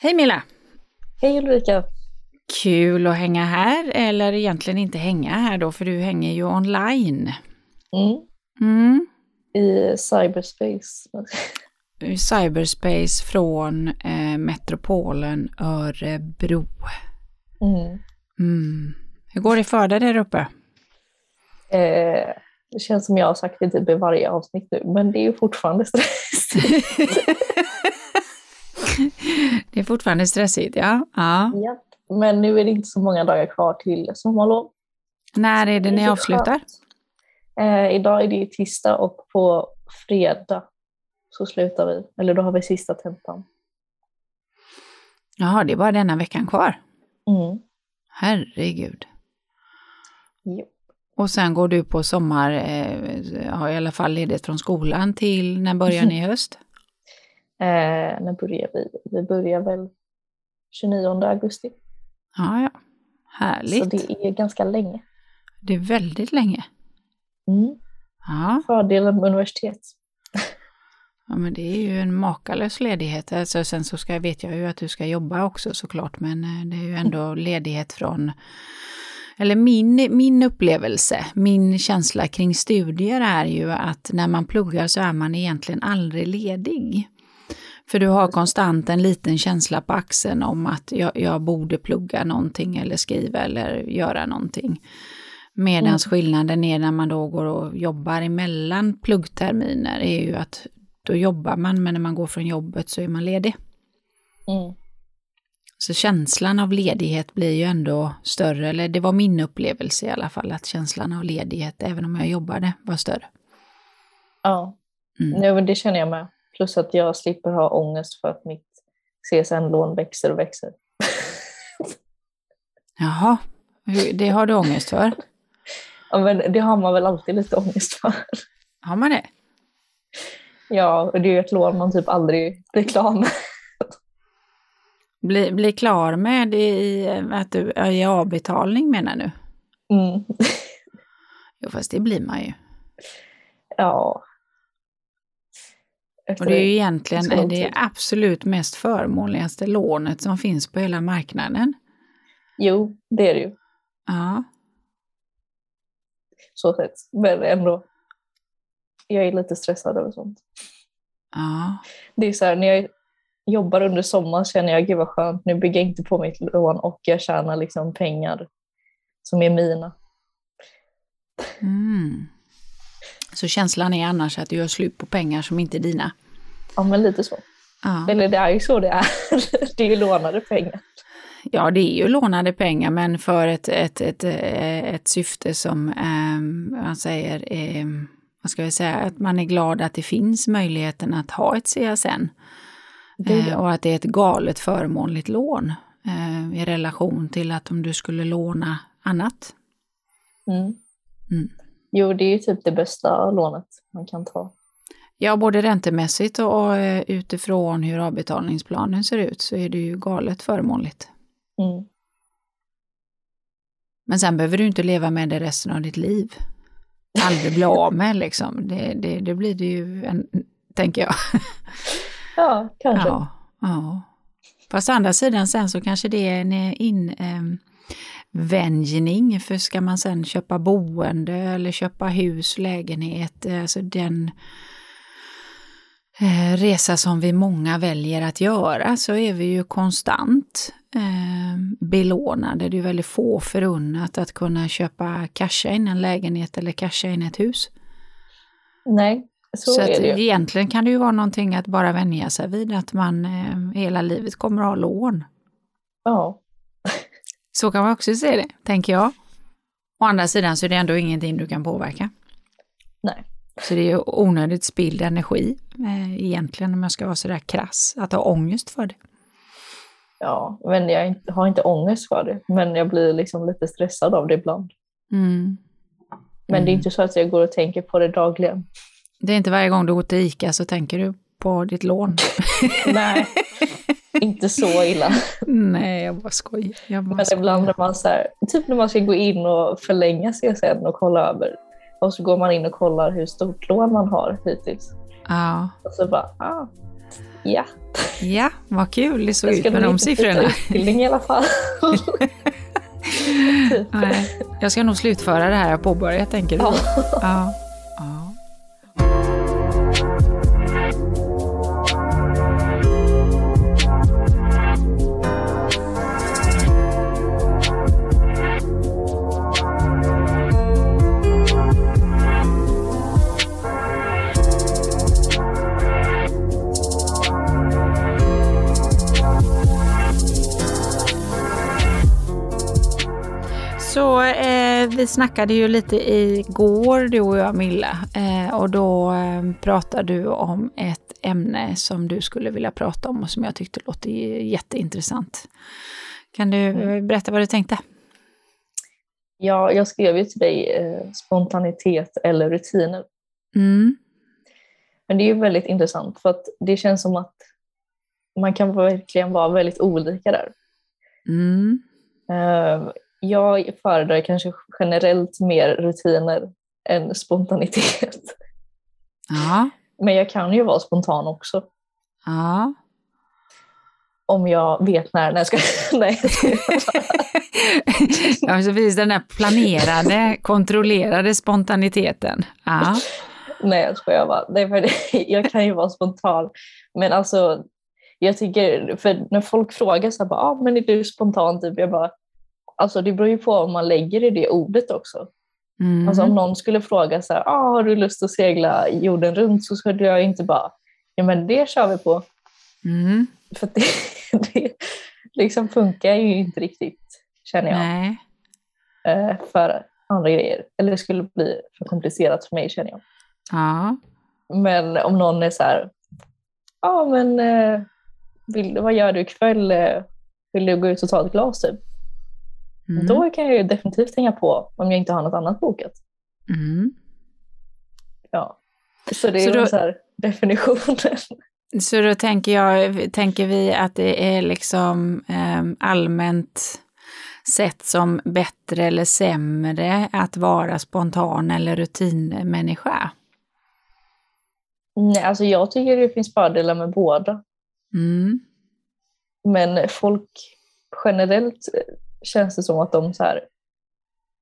Hej Milla! Hej Ulrika! Kul att hänga här, eller egentligen inte hänga här då, för du hänger ju online. Mm. Mm. I cyberspace. I cyberspace från eh, metropolen Örebro. Mm. Mm. Hur går det för dig där uppe? Eh, det känns som jag har sagt det typ i varje avsnitt nu, men det är ju fortfarande stressigt. det är fortfarande stressigt, ja. ja. ja. Men nu är det inte så många dagar kvar till sommarlov. När är det ni avslutar? Eh, idag är det tisdag och på fredag så slutar vi. Eller då har vi sista tentan. Jaha, det är bara denna veckan kvar? Mm. Herregud. Jo. Och sen går du på sommar, eh, har i alla fall ledigt från skolan till, när börjar ni i höst? Eh, när börjar vi? Vi börjar väl 29 augusti. Ja, ja. Härligt. Så det är ganska länge. Det är väldigt länge. Mm. Ja. Fördelen med universitet. Ja, men det är ju en makalös ledighet. Alltså, sen så ska, vet jag ju att du ska jobba också såklart, men eh, det är ju ändå ledighet från eller min, min upplevelse, min känsla kring studier är ju att när man pluggar så är man egentligen aldrig ledig. För du har konstant en liten känsla på axeln om att jag, jag borde plugga någonting eller skriva eller göra någonting. Medan mm. skillnaden är när man då går och jobbar emellan pluggterminer är ju att då jobbar man men när man går från jobbet så är man ledig. Mm. Så känslan av ledighet blir ju ändå större, eller det var min upplevelse i alla fall, att känslan av ledighet, även om jag jobbade, var större. Ja, mm. Det känner jag med. Plus att jag slipper ha ångest för att mitt CSN-lån växer och växer. Jaha, det har du ångest för? Ja, men det har man väl alltid lite ångest för. Har man det? Ja, och det är ju ett lån man typ aldrig blir klar med. Bli, bli klar med i, att du är i avbetalning menar du? Mm. Jo, fast det blir man ju. Ja. Och det är ju egentligen det absolut mest förmånligaste lånet som finns på hela marknaden. Jo, det är det ju. Ja. Så sett. Men ändå. Jag är lite stressad över sånt. Ja. Det är så här, när jag jobbar under sommaren känner jag, gud vad skönt, nu bygger jag inte på mitt lån och jag tjänar liksom pengar som är mina. Mm. Så känslan är annars att du gör slut på pengar som inte är dina? Ja, men lite så. Ja. Eller det är ju så det är. det är ju lånade pengar. Ja, det är ju lånade pengar, men för ett, ett, ett, ett syfte som eh, man säger, eh, vad ska vi säga, att man är glad att det finns möjligheten att ha ett CSN. Eh, och att det är ett galet förmånligt lån eh, i relation till att om du skulle låna annat. Mm. Mm. Jo, det är ju typ det bästa lånet man kan ta. Ja, både räntemässigt och, eh, utifrån hur avbetalningsplanen ser ut så är det ju galet förmånligt. Mm. Men sen behöver du inte leva med det resten av ditt liv. Aldrig bli av med liksom. Det, det, det blir det ju, en, tänker jag. Ja, kanske. Ja, ja. Fast å andra sidan sen så kanske det är en invänjning, eh, för ska man sen köpa boende eller köpa hus, lägenhet, alltså den eh, resa som vi många väljer att göra så är vi ju konstant eh, belånade. Det är väldigt få förunnat att kunna köpa, casha in en lägenhet eller casha in ett hus. Nej, så, så är det ju. egentligen kan det ju vara någonting att bara vänja sig vid att man eh, hela livet kommer att ha lån. Ja. Så kan man också se det, tänker jag. Å andra sidan så är det ändå ingenting du kan påverka. Nej. Så det är onödigt spilld energi eh, egentligen om jag ska vara sådär krass, att ha ångest för det. Ja, men jag har inte ångest för det, men jag blir liksom lite stressad av det ibland. Mm. Men Mm. det är inte så att jag går och tänker på det dagligen. Det är inte varje gång du går till ICA så tänker du på ditt lån. Nej, inte så illa. Nej, jag bara skojar. Jag bara Men skojar. ibland när man, så här, typ när man ska gå in och förlänga CSN och kolla över. Och så går man in och kollar hur stort lån man har hittills. Ja, Och så bara, ah, Ja. Ja, vad kul det såg ut med de siffrorna. utbildning i alla fall. typ. Nej, jag ska nog slutföra det här jag påbörjat, tänker du? Ja. ja. Vi snackade ju lite igår du och jag Milla eh, och då eh, pratade du om ett ämne som du skulle vilja prata om och som jag tyckte låter jätteintressant. Kan du Mm. berätta vad du tänkte? Ja, jag skrev ju till dig eh, spontanitet eller rutiner. Mm. Men det är ju väldigt intressant för att det känns som att man kan verkligen vara väldigt olika där. Mm. Jag föredrar kanske generellt mer rutiner än spontanitet. Ja. Men jag kan ju vara spontan också. Ja. Om jag vet när. Nej, jag ska, nej, jag skojar. ja, precis den där planerade, kontrollerade spontaniteten. Ja. nej jag skojar bara. Nej, för jag kan ju vara spontan. Men alltså, jag tycker, för när folk frågar så här, bara, ah, men är du spontan? Typ, jag bara, alltså det beror ju på om man lägger i det ordet också. Mm. Alltså om någon skulle fråga så här, ah, har du lust att segla jorden runt? Så skulle jag inte bara, ja men det kör vi på. Mm. För det, det liksom funkar ju inte riktigt, känner jag, Nej. eh, för andra grejer. Eller det skulle bli för komplicerat för mig, känner jag. Ja. Men om någon är så här, ja men eh, vill, vad gör du ikväll? Eh, Vill du gå ut och ta ett glas typ? Mm. Då kan jag ju definitivt hänga på om jag inte har något annat bokat. Mm. Ja. Så det är Så då- så här, definitionen. Så då tänker, jag, tänker vi att det är liksom eh, allmänt sett som bättre eller sämre att vara spontan eller rutinmänniska? Nej, alltså jag tycker det finns fördelar med båda. Mm. Men folk generellt känns det som att de så här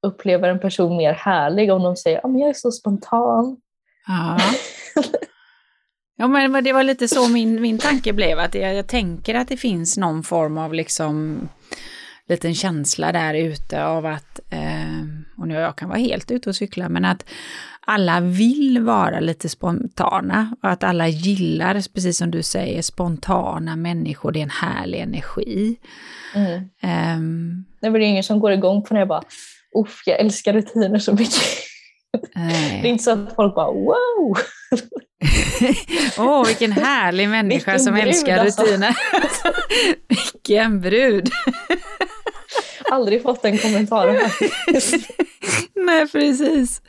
upplever en person mer härlig om de säger att jag är så spontan. Ja. Ja, men det var lite så min, min tanke blev, att jag, jag tänker att det finns någon form av liksom liten känsla där ute av att, eh, och nu jag kan vara helt ute och cykla, men att alla vill vara lite spontana och att alla gillar, precis som du säger, spontana människor, det är en härlig energi. Mm. Nej, men det är ingen som går igång på när jag bara Uff, jag älskar rutiner så mycket. eh, Det är inte så att folk bara wow! Åh, vilken härlig människa Vilken som brud, älskar alltså. rutiner. vilken brud. Aldrig fått den kommentaren faktiskt. Nej, precis.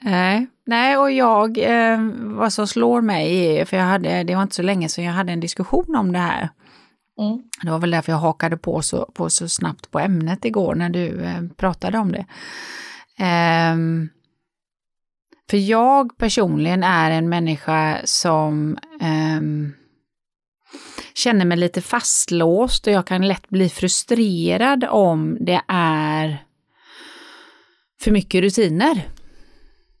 Nej, Nej och jag, eh, vad som slår mig för jag hade, det var inte så länge sedan jag hade en diskussion om det här. Mm. Det var väl därför jag hakade på så, på så snabbt på ämnet igår när du eh, pratade om det. Ehm, för jag personligen är en människa som ehm, känner mig lite fastlåst och jag kan lätt bli frustrerad om det är för mycket rutiner.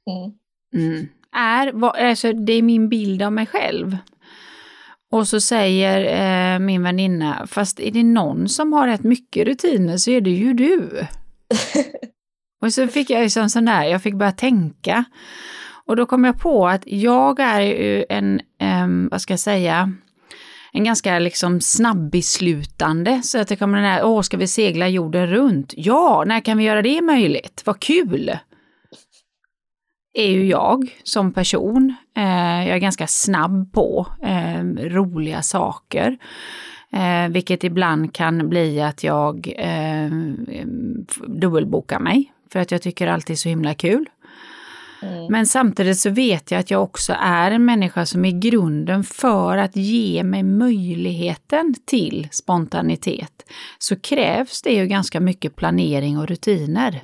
Mm. Mm. Är, vad, alltså, det är min bild av mig själv. Och så säger eh, min väninna, fast är det någon som har rätt mycket rutiner så är det ju du. och så fick jag ju sån där, jag fick börja tänka. Och då kom jag på att jag är ju en, em, vad ska jag säga, en ganska liksom snabbbeslutande. Så att det kommer den här, åh, ska vi segla jorden runt? Ja, när kan vi göra det möjligt? Vad kul! är ju jag som person. Eh, jag är ganska snabb på eh, roliga saker. Eh, vilket ibland kan bli att jag eh, dubbelbokar mig. För att jag tycker allt är så himla kul. Mm. Men samtidigt så vet jag att jag också är en människa som är grunden för att ge mig möjligheten till spontanitet. Så krävs det ju ganska mycket planering och rutiner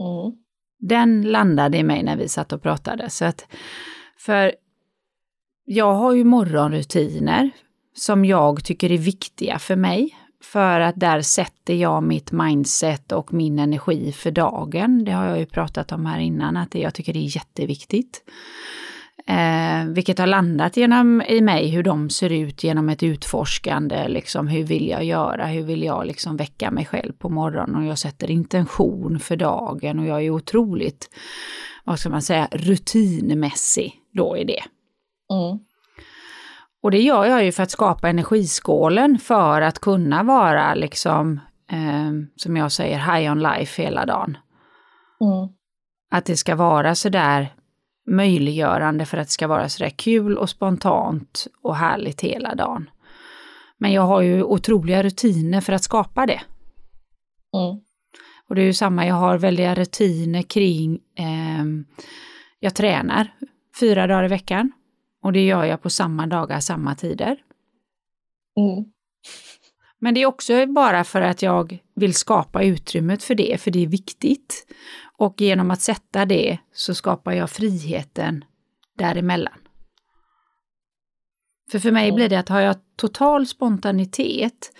Mm. den landade i mig när vi satt och pratade. Så att, för jag har ju morgonrutiner som jag tycker är viktiga för mig. För att där sätter jag mitt mindset och min energi för dagen. Det har jag ju pratat om här innan, att jag tycker det är jätteviktigt. Eh, vilket har landat genom, i mig hur de ser ut genom ett utforskande. Liksom, hur vill jag göra? Hur vill jag liksom väcka mig själv på morgonen? Och jag sätter intention för dagen och jag är otroligt, vad ska man säga, rutinmässig då i det. Mm. Och det gör jag ju för att skapa energiskålen för att kunna vara liksom, eh, som jag säger, high on life hela dagen. Mm. Att det ska vara sådär möjliggörande för att det ska vara sådär kul och spontant och härligt hela dagen. Men jag har ju otroliga rutiner för att skapa det. Mm. Och det är ju samma, jag har väldiga rutiner kring, eh, jag tränar fyra dagar i veckan. Och det gör jag på samma dagar, samma tider. Mm. Men det är också bara för att jag vill skapa utrymmet för det, för det är viktigt. Och genom att sätta det så skapar jag friheten däremellan. För för mig blir det att har jag total spontanitet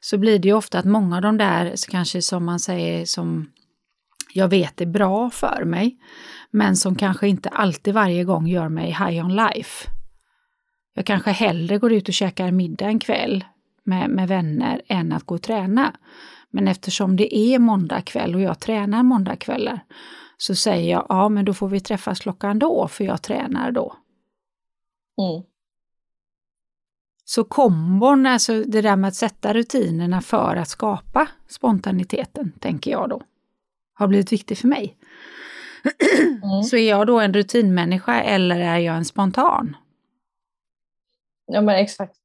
så blir det ju ofta att många av de där, kanske som man säger, som jag vet är bra för mig, men som kanske inte alltid varje gång gör mig high on life. Jag kanske hellre går ut och käkar middag en kväll med, med vänner än att gå och träna. Men eftersom det är måndag kväll och jag tränar måndagkvällar så säger jag ja men då får vi träffas klockan då för jag tränar då. Mm. Så kombon, alltså det där med att sätta rutinerna för att skapa spontaniteten, tänker jag då, har blivit viktigt för mig. Mm. Så är jag då en rutinmänniska eller är jag en spontan? Ja men exakt.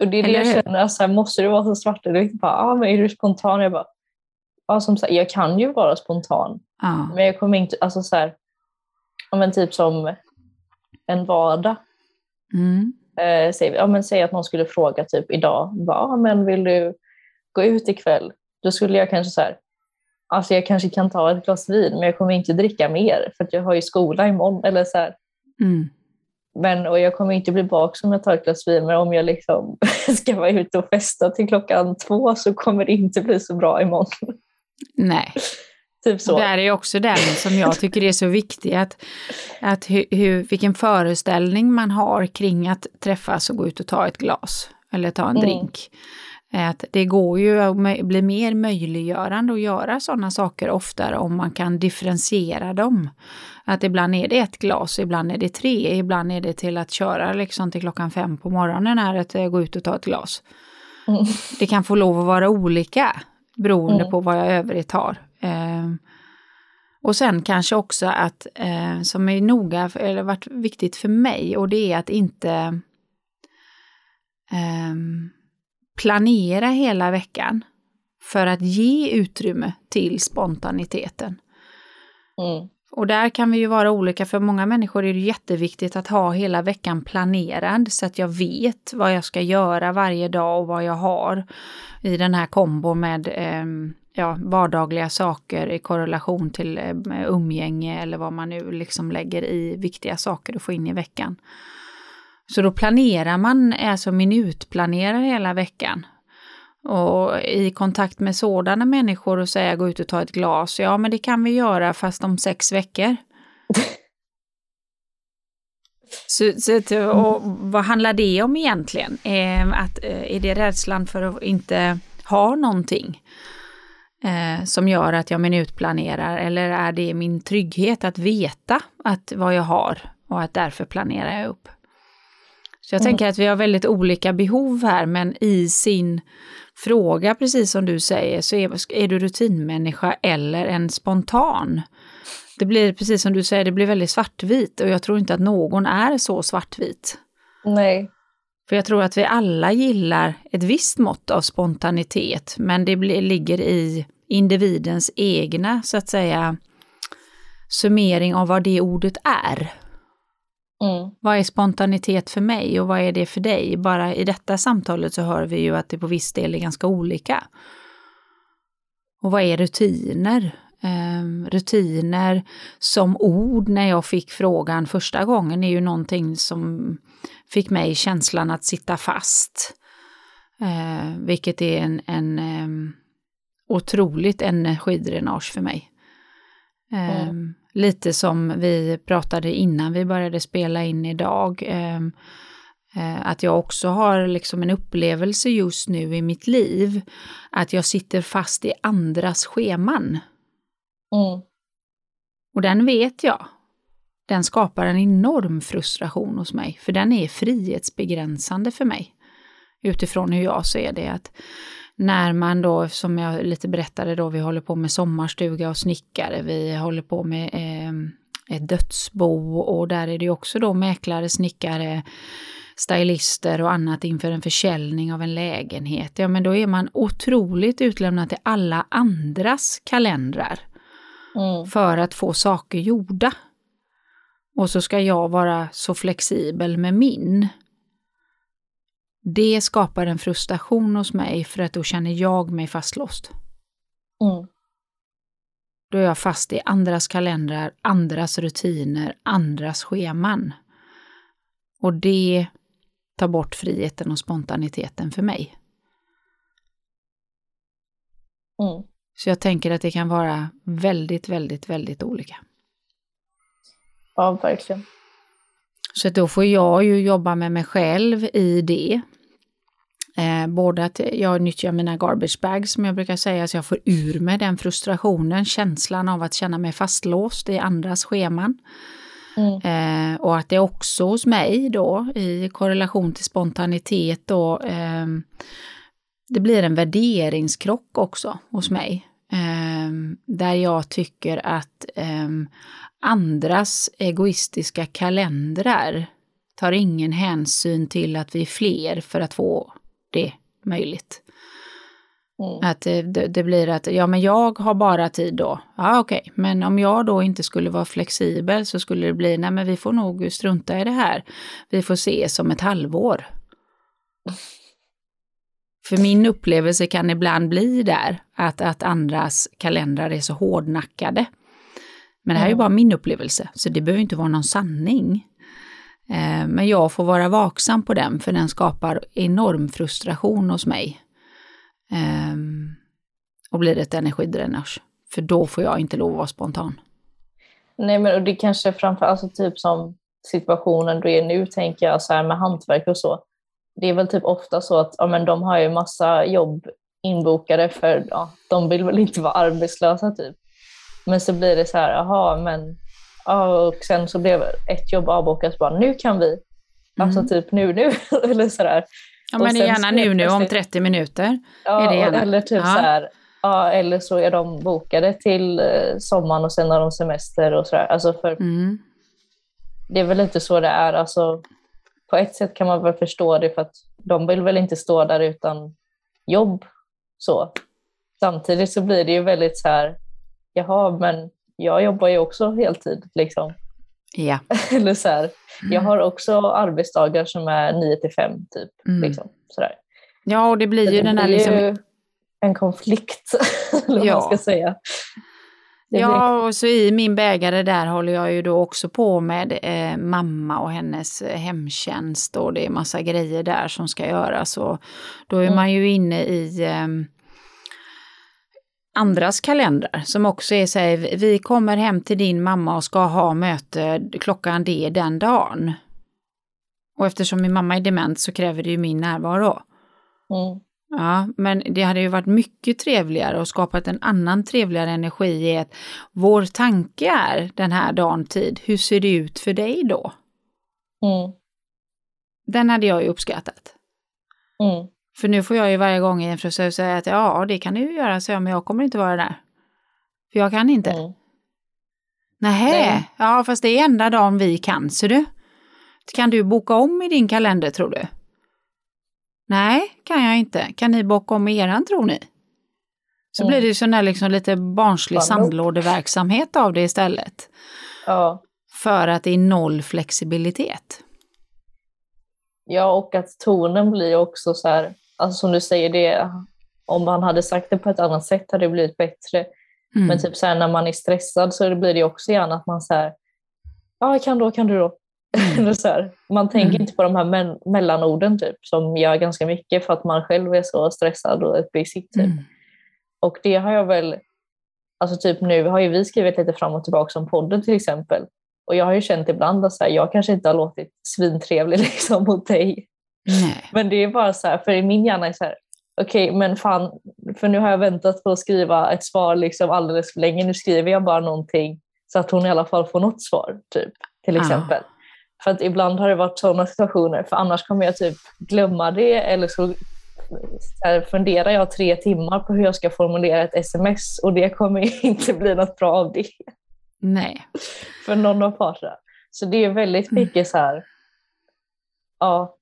Och det är det Eller jag hur? känner, alltså, måste du vara så svartvit? Bara, ah, men är du spontan? Jag bara, ja som sagt, jag kan ju vara spontan. Ja. Men jag kommer inte, alltså så här, ja, men typ som en vardag. Mm. Eh, säg, ja, men säg att någon skulle fråga typ idag, bara, ah, men vill du gå ut ikväll? Då skulle jag kanske så här, alltså jag kanske kan ta ett glas vin men jag kommer inte dricka mer för att jag har ju skola imorgon. Eller så här. Mm. Men, och jag kommer inte bli bakis om jag tar ett glas vin, men om jag liksom ska vara ute och festa till klockan två så kommer det inte bli så bra imorgon. Nej. typ så. Där är också den som jag tycker är så viktig, att, att hur, hur, vilken föreställning man har kring att träffas och gå ut och ta ett glas eller ta en Mm. drink. Att det går ju att bli mer möjliggörande att göra sådana saker oftare om man kan differentiera dem. Att ibland är det ett glas, ibland är det tre, ibland är det till att köra liksom till klockan fem på morgonen är att eh, gå ut och ta ett glas. Mm. Det kan få lov att vara olika beroende Mm. på vad jag övrigt har. Eh, och sen kanske också att, eh, som är noga, eller varit viktigt för mig, och det är att inte ehm, planera hela veckan för att ge utrymme till spontaniteten. Mm. Och där kan vi ju vara olika, för många människor är det jätteviktigt att ha hela veckan planerad så att jag vet vad jag ska göra varje dag och vad jag har i den här kombo med eh, ja, vardagliga saker i korrelation till eh, umgänge eller vad man nu liksom lägger i viktiga saker att få in i veckan. Så då planerar man, alltså minutplanerar hela veckan. Och i kontakt med sådana människor och säga gå ut och ta ett glas, ja men det kan vi göra fast om sex veckor. Så, så, och vad handlar det om egentligen? Eh, att, eh, är det rädslan för att inte ha någonting eh, som gör att jag minutplanerar eller är det min trygghet att veta att vad jag har och att därför planerar jag upp? Så jag Mm. tänker att vi har väldigt olika behov här, men i sin fråga, precis som du säger, så är, är du rutinmänniska eller en spontan? Det blir, precis som du säger, det blir väldigt svartvit och jag tror inte att någon är så svartvit. Nej. För jag tror att vi alla gillar ett visst mått av spontanitet, men det blir, ligger i individens egna, så att säga, summering av vad det ordet är. Mm. Vad är spontanitet för mig och vad är det för dig? Bara i detta samtalet så hör vi ju att det på viss del är ganska olika. Och vad är rutiner? Um, rutiner som ord när jag fick frågan första gången är ju någonting som fick mig känslan att sitta fast. Uh, vilket är en, en um, otroligt energidrenage för mig. Um, mm. Lite som vi pratade innan vi började spela in idag. Um, att jag också har liksom en upplevelse just nu i mitt liv att jag sitter fast i andras scheman. Mm. Och den vet jag. Den skapar en enorm frustration hos mig, för den är frihetsbegränsande för mig. Utifrån hur jag ser det. att när man då, som jag lite berättade då, vi håller på med sommarstuga och snickare, vi håller på med eh, ett dödsbo och där är det också då mäklare, snickare, stylister och annat inför en försäljning av en lägenhet. Ja, men då är man otroligt utlämnad till alla andras kalendrar mm. för att få saker gjorda. Och så ska jag vara så flexibel med min. Det skapar en frustration hos mig för att då känner jag mig fastlåst. Mm. Då är jag fast i andras kalendrar, andras rutiner, andras scheman. Och det tar bort friheten och spontaniteten för mig. Mm. Så jag tänker att det kan vara väldigt, väldigt, väldigt olika. Ja, verkligen. Så då får jag ju jobba med mig själv i det. Eh, både att jag nyttjar mina garbage bags som jag brukar säga, så jag får ur mig den frustrationen, känslan av att känna mig fastlåst i andras scheman. Mm. Eh, och att det också hos mig då i korrelation till spontanitet då, eh, det blir en värderingskrock också hos mig. Eh, där jag tycker att ehm, andras egoistiska kalendrar tar ingen hänsyn till att vi är fler för att få det möjligt. Mm. Att det, det, blir att, ja men jag har bara tid då. Ja okej, okay. men om jag då inte skulle vara flexibel så skulle det bli, nej men vi får nog strunta i det här. Vi får se som ett halvår. För min upplevelse kan ibland bli där, att, att andras kalendrar är så hårdnackade. Men det här är ju bara min upplevelse, så det behöver inte vara någon sanning. Eh, men jag får vara vaksam på den, för den skapar enorm frustration hos mig. Um, och blir ett energidränage. För då får jag inte lov att vara spontan. Nej, men och det kanske framför alltså typ som situationen du är nu, tänker jag, så här med hantverk och så. Det är väl typ ofta så att ja, men de har ju massa jobb inbokade för ja, de vill väl inte vara arbetslösa typ. Men så blir det så här, jaha, men och sen så blev ett jobb avbokat, bara nu kan vi. Alltså mm. typ nu, nu, eller sådär. Ja, men gärna nu, nu om 30 minuter. Ja, är det gärna. eller typ ja. så här, ja, eller så är de bokade till eh, sommaren och sen har de semester och sådär. Alltså för mm. Det är väl lite så det är. Alltså, på ett sätt kan man väl förstå det för att de vill väl inte stå där utan jobb. så. Samtidigt så blir det ju väldigt så här, jaha, men jag jobbar ju också heltid. Liksom. Ja. Eller så här, jag har också arbetsdagar som är 9 till 5 typ. Mm. Liksom, sådär. Ja, och det blir ju det den här blir liksom... ju en konflikt, eller vad Ja. man ska säga. Det Ja, och så i min bägare där håller jag ju då också på med eh, mamma och hennes eh, hemtjänst och det är massa grejer där som ska göras. Och då är Mm. man ju inne i eh, andras kalendrar som också är så här, vi kommer hem till din mamma och ska ha möte klockan det den dagen. Och eftersom min mamma är dement så kräver det ju min närvaro. Mm. Ja, men det hade ju varit mycket trevligare och skapat en annan trevligare energi i att vår tanke är den här dagen tid, hur ser det ut för dig då? Mm. Den hade jag ju uppskattat. Mm. För nu får jag ju varje gång i en frisör säga att ja, det kan du ju göra, så jag, men jag kommer inte vara där. För jag kan inte. Mm. Nähä, Nej. ja fast det är enda dagen vi kan, så du. Kan du boka om i din kalender tror du? Nej, kan jag inte. Kan ni boka om i eran tror ni? Så Mm. blir det ju sån där liksom lite barnslig Fan, sandlådeverksamhet av det istället. Ja. För att det är noll flexibilitet. ja, och att tonen blir också så här, alltså som du säger, det, om man hade sagt det på ett annat sätt hade det blivit bättre. Mm. Men typ så här, när man är stressad så blir det också gärna att man säger ja kan du då, kan du då. Mm. så här. Man tänker mm. inte på de här me mellanorden typ, som gör ganska mycket för att man själv är så stressad och ett busy. Typ. Mm. Och det har jag väl, alltså typ nu har ju vi skrivit lite fram och tillbaka om podden till exempel. Och jag har ju känt ibland att så här, jag kanske inte har låtit svintrevlig liksom mot dig. Nej. Men det är bara så här, för i min hjärna är så här, okej okay, men fan, för nu har jag väntat på att skriva ett svar liksom alldeles för länge. Nu skriver jag bara någonting så att hon i alla fall får något svar, typ, till exempel. Ah. För att ibland har det varit sådana situationer, för annars kommer jag typ glömma det eller så funderar jag tre timmar på hur jag ska formulera ett sms och det kommer inte bli något bra av det. Nej. För någon av parterna. Så det är väldigt mm. mycket så här, ja,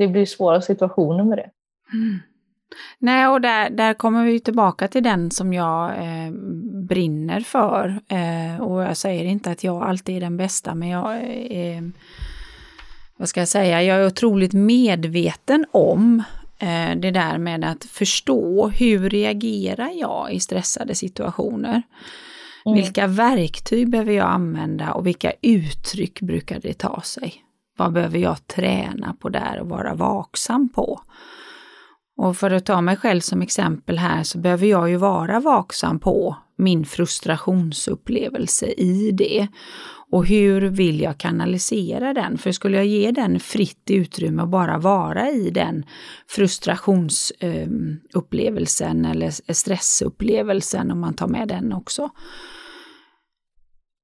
det blir svåra situationer med det. Mm. Nej, och där, där kommer vi tillbaka till den som jag eh, brinner för. Eh, och jag säger inte att jag alltid är den bästa, men jag eh, vad ska jag säga, jag är otroligt medveten om eh, det där med att förstå hur reagerar jag i stressade situationer. Mm. Vilka verktyg behöver jag använda och vilka uttryck brukar det ta sig? Vad behöver jag träna på där och vara vaksam på? Och för att ta mig själv som exempel här så behöver jag ju vara vaksam på min frustrationsupplevelse i det. Och hur vill jag kanalisera den? För skulle jag ge den fritt utrymme och bara vara i den frustrationsupplevelsen ehm, eller stressupplevelsen om man tar med den också,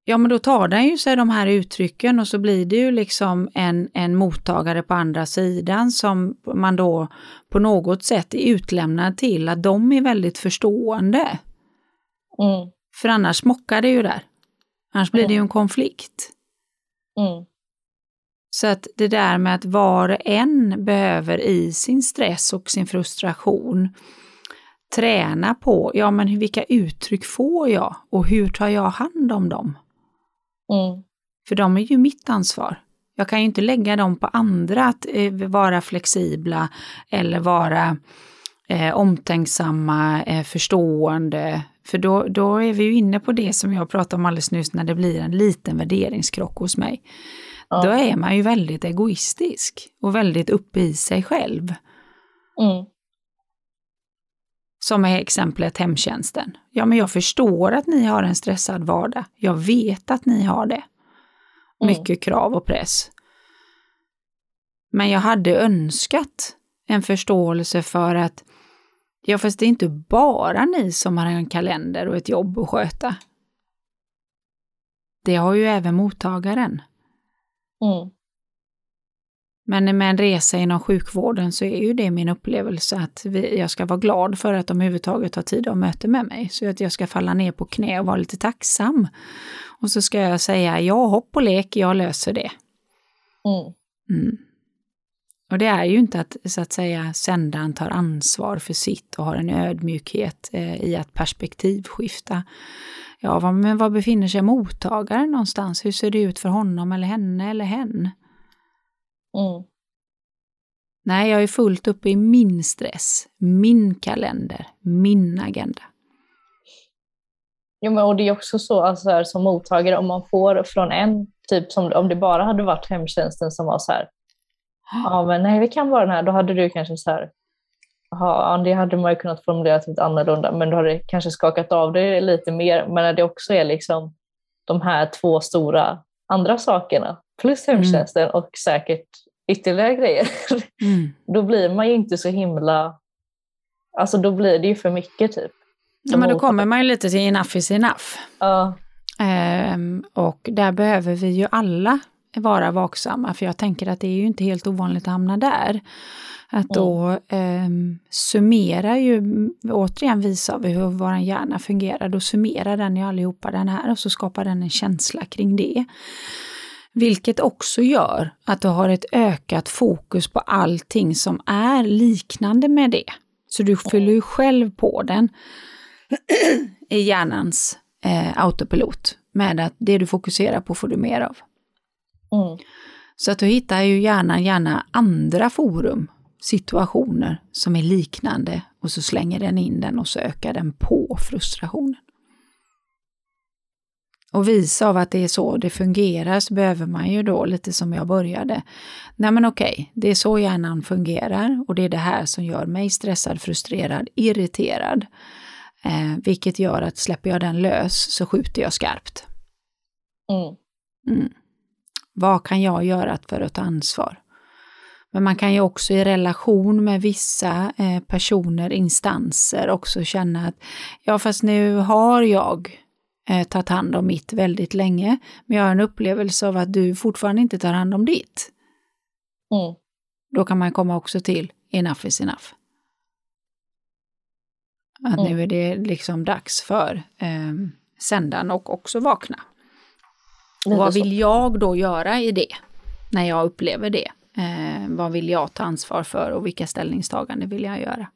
Ja, men då tar den ju sig de här uttrycken och så blir det ju liksom en, en mottagare på andra sidan som man då på något sätt är utlämnad till att de är väldigt förstående. Mm. För annars mockar det ju där. Annars blir mm. det ju en konflikt. Mm. Så att det där med att var och en behöver i sin stress och sin frustration träna på, ja men vilka uttryck får jag och hur tar jag hand om dem? Mm. För de är ju mitt ansvar. Jag kan ju inte lägga dem på andra att eh, vara flexibla eller vara eh, omtänksamma, eh, förstående. För då, då är vi ju inne på det som jag pratade om alldeles nyss när det blir en liten värderingskrock hos mig. Ja. Då är man ju väldigt egoistisk och väldigt uppe i sig själv. Mm. Som är exemplet hemtjänsten. Ja, men jag förstår att ni har en stressad vardag. Jag vet att ni har det. Mm. Mycket mm. krav och press. Men jag hade önskat en förståelse för att ja, fast det är inte bara ni som har en kalender och ett jobb att sköta. Det har ju även mottagaren. Mm. Men med en resa inom sjukvården så är ju det min upplevelse att vi, jag ska vara glad för att de överhuvudtaget har tid att möta med mig. Så att jag ska falla ner på knä och vara lite tacksam. Och så ska jag säga ja, hopp och lek, jag löser det. Mm. Mm. Och det är ju inte att så att säga sändaren tar ansvar för sitt och har en ödmjukhet eh, i att perspektivskifta. Ja, men var befinner sig mottagaren någonstans? Hur ser det ut för honom eller henne eller hen? Mm. Nej, jag är fullt uppe i min stress, min kalender, min agenda. Jo, men och det är också så alltså, här, som mottagare, om man får från en, typ som om det bara hade varit hemtjänsten som var så här, ja men nej vi kan bara den här, då hade du kanske så här, ja det hade man ju kunnat formulera lite annorlunda, men då hade det kanske skakat av det lite mer, men när det också är liksom de här två stora andra sakerna, plus mm. hemtjänsten mm. och säkert ytterligare grejer, mm. då blir man ju inte så himla... Alltså då blir det ju för mycket typ. Ja, men då kommer man ju lite till enough is enough. Ja. Ehm, och där behöver vi ju alla vara vaksamma, för jag tänker att det är ju inte helt ovanligt att hamna där. Att då mm. eh, summera ju, återigen visar vi hur vår hjärna fungerar, då summerar den ju allihopa den här och så skapar den en känsla kring det. Vilket också gör att du har ett ökat fokus på allting som är liknande med det. Så du fyller ju själv på den i hjärnans eh, autopilot med att det du fokuserar på får du mer av. Mm. Så att du hittar ju gärna, gärna andra forum, situationer som är liknande och så slänger den in den och så ökar den på frustrationen. Och visa av att det är så det fungerar så behöver man ju då, lite som jag började, nej men okej, det är så hjärnan fungerar och det är det här som gör mig stressad, frustrerad, irriterad. Eh, vilket gör att släpper jag den lös så skjuter jag skarpt. Mm. Mm. Vad kan jag göra för att ta ansvar? Men man kan ju också i relation med vissa eh, personer, instanser också känna att ja fast nu har jag eh, tagit hand om mitt väldigt länge, men jag har en upplevelse av att du fortfarande inte tar hand om ditt. Mm. Då kan man komma också till enough is enough. Att Mm. nu är det liksom dags för eh, sändaren och också vakna. Och vad vill jag då göra i det? När jag upplever det? Eh, vad vill jag ta ansvar för och vilka ställningstaganden vill jag göra?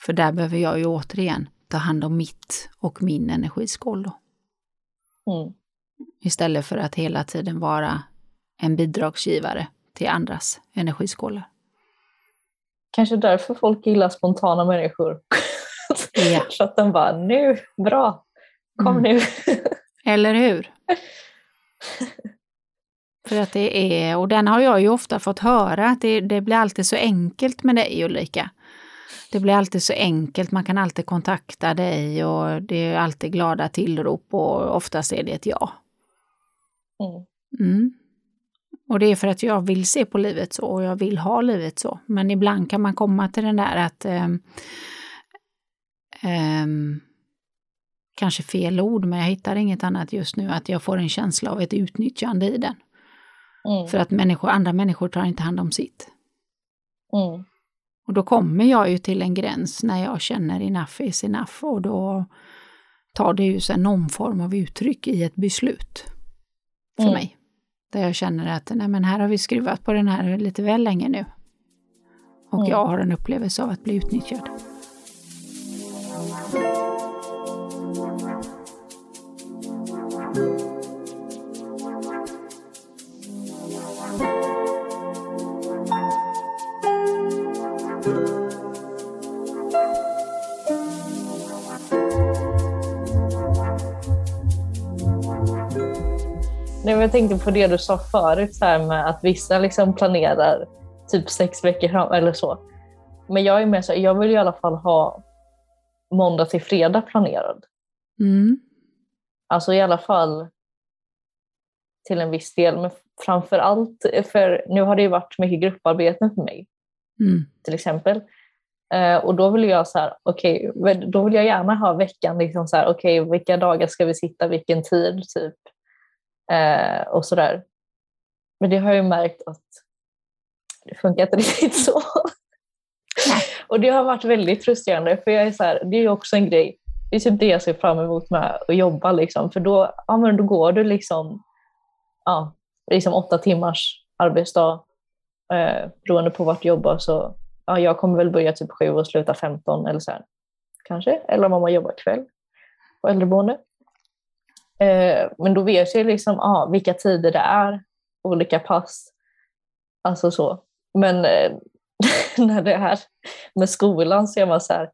För där behöver jag ju återigen ta hand om mitt och min energiskål då. Mm. Istället för att hela tiden vara en bidragsgivare till andras energiskålar. Kanske därför folk gillar spontana människor. Ja. Så att de bara, nu, bra, kom Mm. nu. Eller hur? För att det är, och den har jag ju ofta fått höra, att det, det blir alltid så enkelt med dig Ulrika. Det blir alltid så enkelt, man kan alltid kontakta dig och det är alltid glada tillrop och oftast är det ett ja. Mm. Mm. Och det är för att jag vill se på livet så och jag vill ha livet så. Men ibland kan man komma till den där att ehm, ehm, kanske fel ord, men jag hittar inget annat just nu, att jag får en känsla av ett utnyttjande i den. Mm. För att människor, andra människor tar inte hand om sitt. Mm. Och då kommer jag ju till en gräns när jag känner enough is enough och då tar det ju sen någon form av uttryck i ett beslut för Mm. mig. Där jag känner att nej men här har vi skruvat på den här lite väl länge nu. Och Mm. jag har en upplevelse av att bli utnyttjad. Nej, men jag tänkte på det du sa förut, så här med att vissa liksom planerar typ sex veckor fram eller så. Men jag är med så jag vill i alla fall ha måndag till fredag planerad. Mm. Alltså i alla fall till en viss del. Men framför allt, för nu har det ju varit mycket grupparbeten för mig Mm. till exempel. Eh, och då vill jag så här, men då vill jag gärna ha veckan liksom så här, okej, vilka dagar ska vi sitta, vilken tid, typ. Eh, och sådär. Men det har jag ju märkt att det funkar inte riktigt så. och det har varit väldigt frustrerande, för jag är så här, det är ju också en grej, det är typ det jag ser fram emot med att jobba, liksom, för då, ja, men då går du liksom, ja, liksom åtta timmars arbetsdag, eh, beroende på vart du jobbar så ja, jag kommer väl börja typ sju och sluta 15 eller så här. Kanske, eller om man jobbar kväll på äldreboende. Eh, men då vet jag liksom ah, vilka tider det är, olika pass. Alltså så. Men eh, när det är med skolan så är man så här,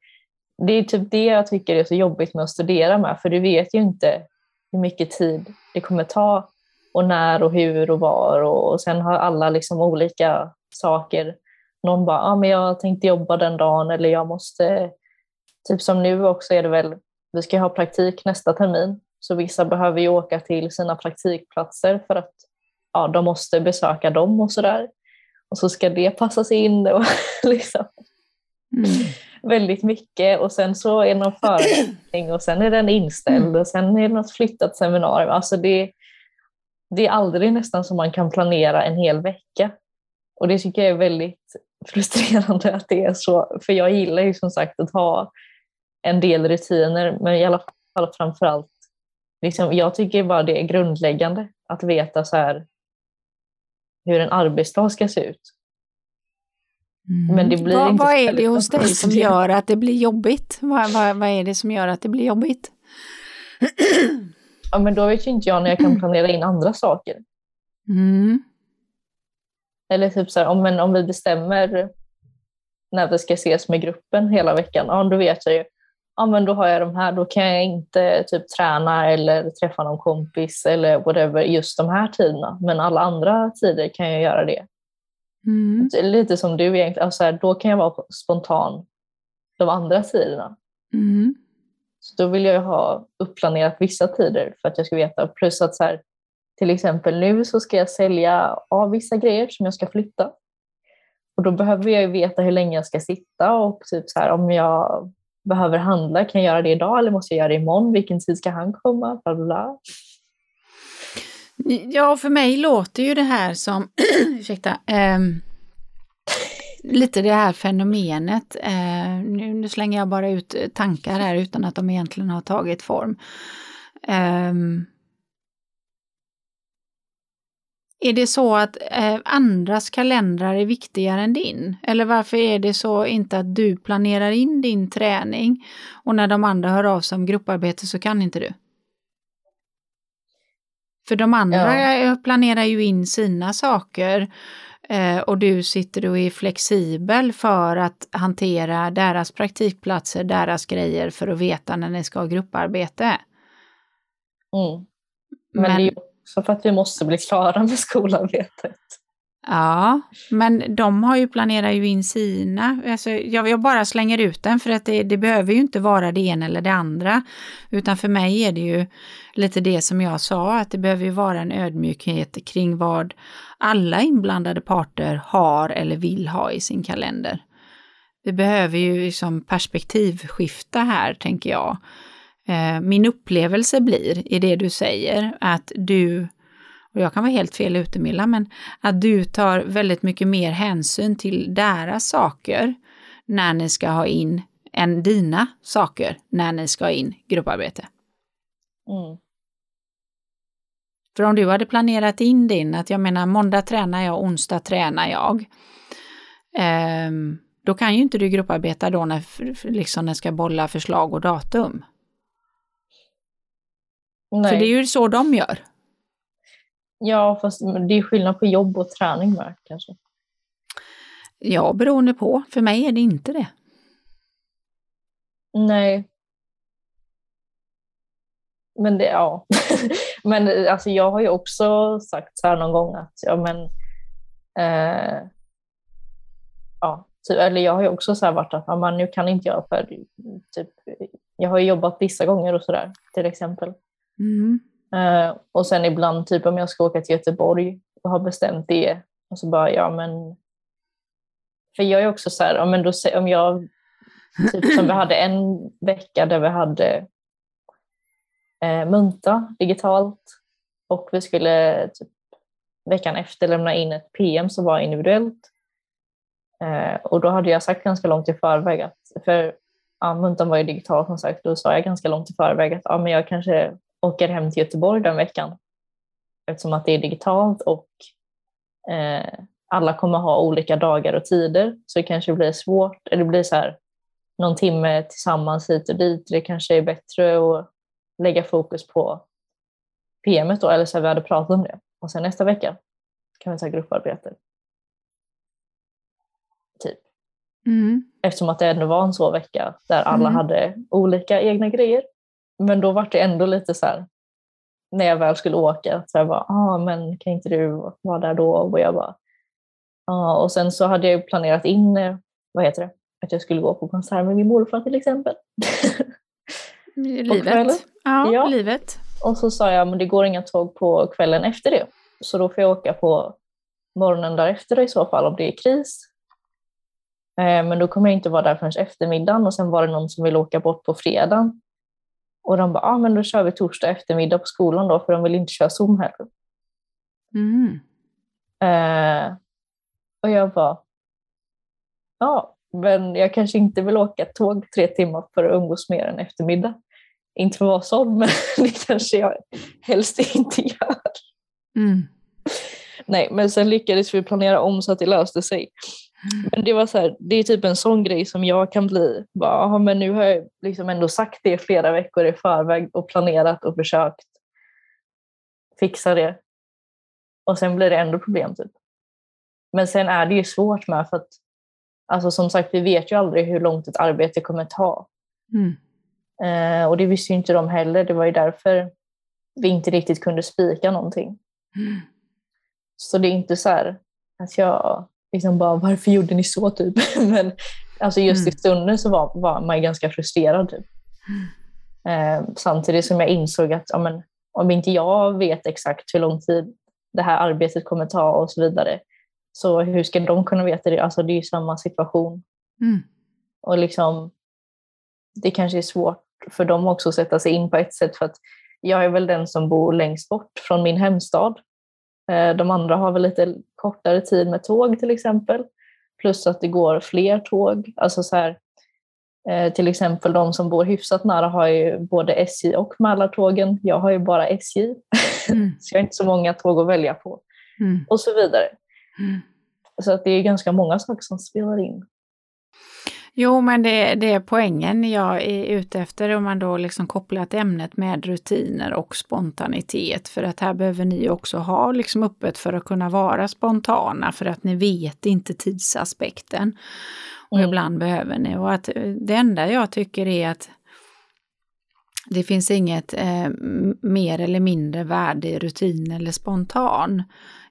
det är typ det jag tycker är så jobbigt med att studera med, för du vet ju inte hur mycket tid det kommer ta och när och hur och var och, och sen har alla liksom olika saker någon bara, ah, men jag tänkte jobba den dagen eller jag måste, typ som nu också är det väl, vi ska ha praktik nästa termin, så vissa behöver ju åka till sina praktikplatser för att ja, de måste besöka dem och sådär. Och så ska det passas in och liksom Mm. väldigt mycket och sen så är det någon föreläsning och sen är den inställd och sen är det något flyttat seminarium. Alltså det, det är aldrig nästan som man kan planera en hel vecka. Och det tycker jag är väldigt frustrerande att det är så. För jag gillar ju som sagt att ha en del rutiner, men i alla fall framförallt, liksom, jag tycker bara det är grundläggande att veta så här hur en arbetsdag ska se ut. Men det blir vad, inte vad är det hos dig som gör att det blir jobbigt? Vad, vad, vad är det som gör att det blir jobbigt? Ja, men då vet ju inte jag när jag kan planera in andra saker. Mm. Eller typ så här, om, om vi bestämmer när vi ska ses med gruppen hela veckan, ja, då vet jag ju ja men då har jag de här, då kan jag inte typ träna eller träffa någon kompis eller whatever just de här tiderna. Men alla andra tider kan jag göra det. Mm. Lite som du egentligen, alltså här, då kan jag vara spontan de andra tiderna. Mm. Så då vill jag ha uppplanerat vissa tider för att jag ska veta. Plus att så här, till exempel nu så ska jag sälja av vissa grejer som jag ska flytta. Och då behöver jag ju veta hur länge jag ska sitta och typ så här, om jag behöver handla, kan jag göra det idag eller måste jag göra det imorgon? Vilken tid ska han komma? Bla, bla. Ja, för mig låter ju det här som, ursäkta, eh, lite det här fenomenet. Eh, nu, nu, slänger jag bara ut tankar här utan att de egentligen har tagit form. Eh, Är det så att eh, andras kalendrar är viktigare än din? Eller varför är det så inte att du planerar in din träning och när de andra hör av sig om grupparbete så kan inte du? För de andra ja. planerar ju in sina saker eh, och du sitter och är flexibel för att hantera deras praktikplatser, deras grejer för att veta när ni ska ha grupparbete. Mm. Men, Men det är också för att vi måste bli klara med skolarbetet. Ja, men de har ju planerat ju in sina. Alltså, jag, jag bara slänger ut den för att det, det, behöver ju inte vara det ena eller det andra. Utan för mig är det ju lite det som jag sa, att det behöver ju vara en ödmjukhet kring vad alla inblandade parter har eller vill ha i sin kalender. Vi behöver ju liksom perspektivskifta här, tänker jag. Eh, min upplevelse blir i det du säger att du, och jag kan vara helt fel ute Milla, men att du tar väldigt mycket mer hänsyn till deras saker när ni ska ha in än dina saker när ni ska ha in grupparbete. Mm. För om du hade planerat in din, att jag menar måndag tränar jag, onsdag tränar jag. Eh, då kan ju inte du grupparbeta då när liksom när ska bolla förslag och datum. Nej. För det är ju så de gör. Ja, fast det är skillnad på jobb och träning med kanske. Ja, beroende på. För mig är det inte det. Nej. Men det, ja. men alltså jag har ju också sagt så här någon gång att, ja men, eh, ja, typ, eller jag har ju också så här varit att, men nu kan inte jag för, typ, jag har ju jobbat vissa gånger och sådär till exempel. Mm. Uh, och sen ibland, typ om jag ska åka till Göteborg och har bestämt det, och så bara, ja men... För jag är också så här, ja, men då, om jag, typ som vi hade en vecka där vi hade eh, munta digitalt och vi skulle typ, veckan efter lämna in ett PM som var individuellt. Eh, och då hade jag sagt ganska långt i förväg att, för ja, muntan var ju digital som sagt, då sa jag ganska långt i förväg att ja, men jag kanske åker hem till Göteborg den veckan eftersom att det är digitalt och eh, alla kommer ha olika dagar och tider så det kanske blir svårt, eller det blir så här någon timme tillsammans hit och dit. Det kanske är bättre att lägga fokus på PMet då, eller så här, vi hade pratat om det. Och sen nästa vecka kan vi ta grupparbete. Typ. Mm. Eftersom att det ändå var en så vecka där alla mm. hade olika egna grejer. Men då var det ändå lite så här, när jag väl skulle åka, så jag bara, ah, men kan inte du vara där då? Och jag bara, ah. Och sen så hade jag planerat in, eh, vad heter det, att jag skulle gå på konsert med min morfar till exempel. livet. Ja, ja, livet. Och så sa jag, men det går inga tåg på kvällen efter det. Så då får jag åka på morgonen därefter i så fall om det är kris. Eh, men då kommer jag inte vara där förrän eftermiddagen och sen var det någon som vill åka bort på fredagen. Och de bara, ah, men då kör vi torsdag eftermiddag på skolan då, för de vill inte köra Zoom heller. Mm. Eh, och jag bara, ja, men jag kanske inte vill åka tåg tre timmar för att umgås mer än eftermiddag. Inte för att vara sån, men det kanske jag helst inte gör. Mm. Nej, men sen lyckades vi planera om så att det löste sig. Men det var så här, det är typ en sån grej som jag kan bli, bara, men nu har jag liksom ändå sagt det flera veckor i förväg och planerat och försökt fixa det. Och sen blir det ändå problem. Typ. Men sen är det ju svårt med för att, alltså som sagt, vi vet ju aldrig hur långt ett arbete kommer ta. Mm. Eh, och det visste ju inte de heller. Det var ju därför vi inte riktigt kunde spika någonting. Mm. Så det är inte så här att jag liksom bara, varför gjorde ni så typ? Men alltså just mm. i stunden så var, var man ganska frustrerad. Typ. Mm. Eh, samtidigt som jag insåg att ja, men, om inte jag vet exakt hur lång tid det här arbetet kommer ta och så vidare, så hur ska de kunna veta det? Alltså det är ju samma situation. Mm. Och liksom, det kanske är svårt för dem också att sätta sig in på ett sätt för att jag är väl den som bor längst bort från min hemstad. Eh, de andra har väl lite kortare tid med tåg till exempel. Plus att det går fler tåg. Alltså så här, eh, till exempel de som bor hyfsat nära har ju både SJ och Mälartågen. Jag har ju bara SJ. Mm. så jag har inte så många tåg att välja på. Mm. Och så vidare. Mm. Så att det är ganska många saker som spelar in. Jo, men det, det är poängen jag är ute efter om man då liksom kopplat ämnet med rutiner och spontanitet. För att här behöver ni också ha liksom öppet för att kunna vara spontana för att ni vet inte tidsaspekten. Och mm. ibland behöver ni. Och att det enda jag tycker är att det finns inget eh, mer eller mindre värde i rutin eller spontan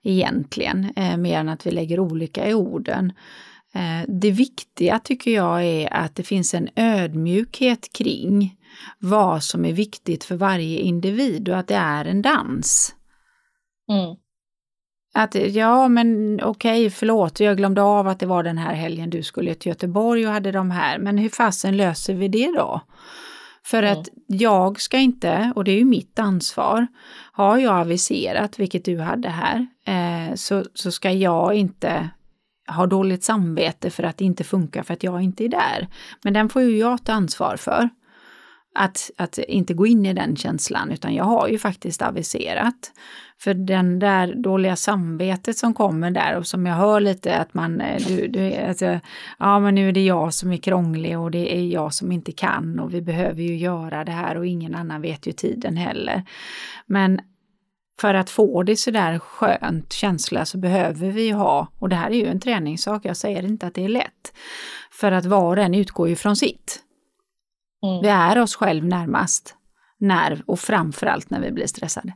egentligen, eh, mer än att vi lägger olika i orden. Eh, det viktiga tycker jag är att det finns en ödmjukhet kring vad som är viktigt för varje individ och att det är en dans. Mm. Att ja, men okej, okay, förlåt, jag glömde av att det var den här helgen du skulle till Göteborg och hade de här, men hur fasen löser vi det då? För mm. att jag ska inte, och det är ju mitt ansvar, har jag aviserat, vilket du hade här, eh, så, så ska jag inte har dåligt samvete för att det inte funkar för att jag inte är där. Men den får ju jag ta ansvar för. Att, att inte gå in i den känslan, utan jag har ju faktiskt aviserat. För den där dåliga samvetet som kommer där och som jag hör lite att man, eh, du, du, alltså, ja men nu är det jag som är krånglig och det är jag som inte kan och vi behöver ju göra det här och ingen annan vet ju tiden heller. Men för att få det sådär skönt känsla så behöver vi ha, och det här är ju en träningssak, jag säger inte att det är lätt, för att var och en utgår ju från sitt. Mm. Vi är oss själv närmast när, och framförallt när vi blir stressade.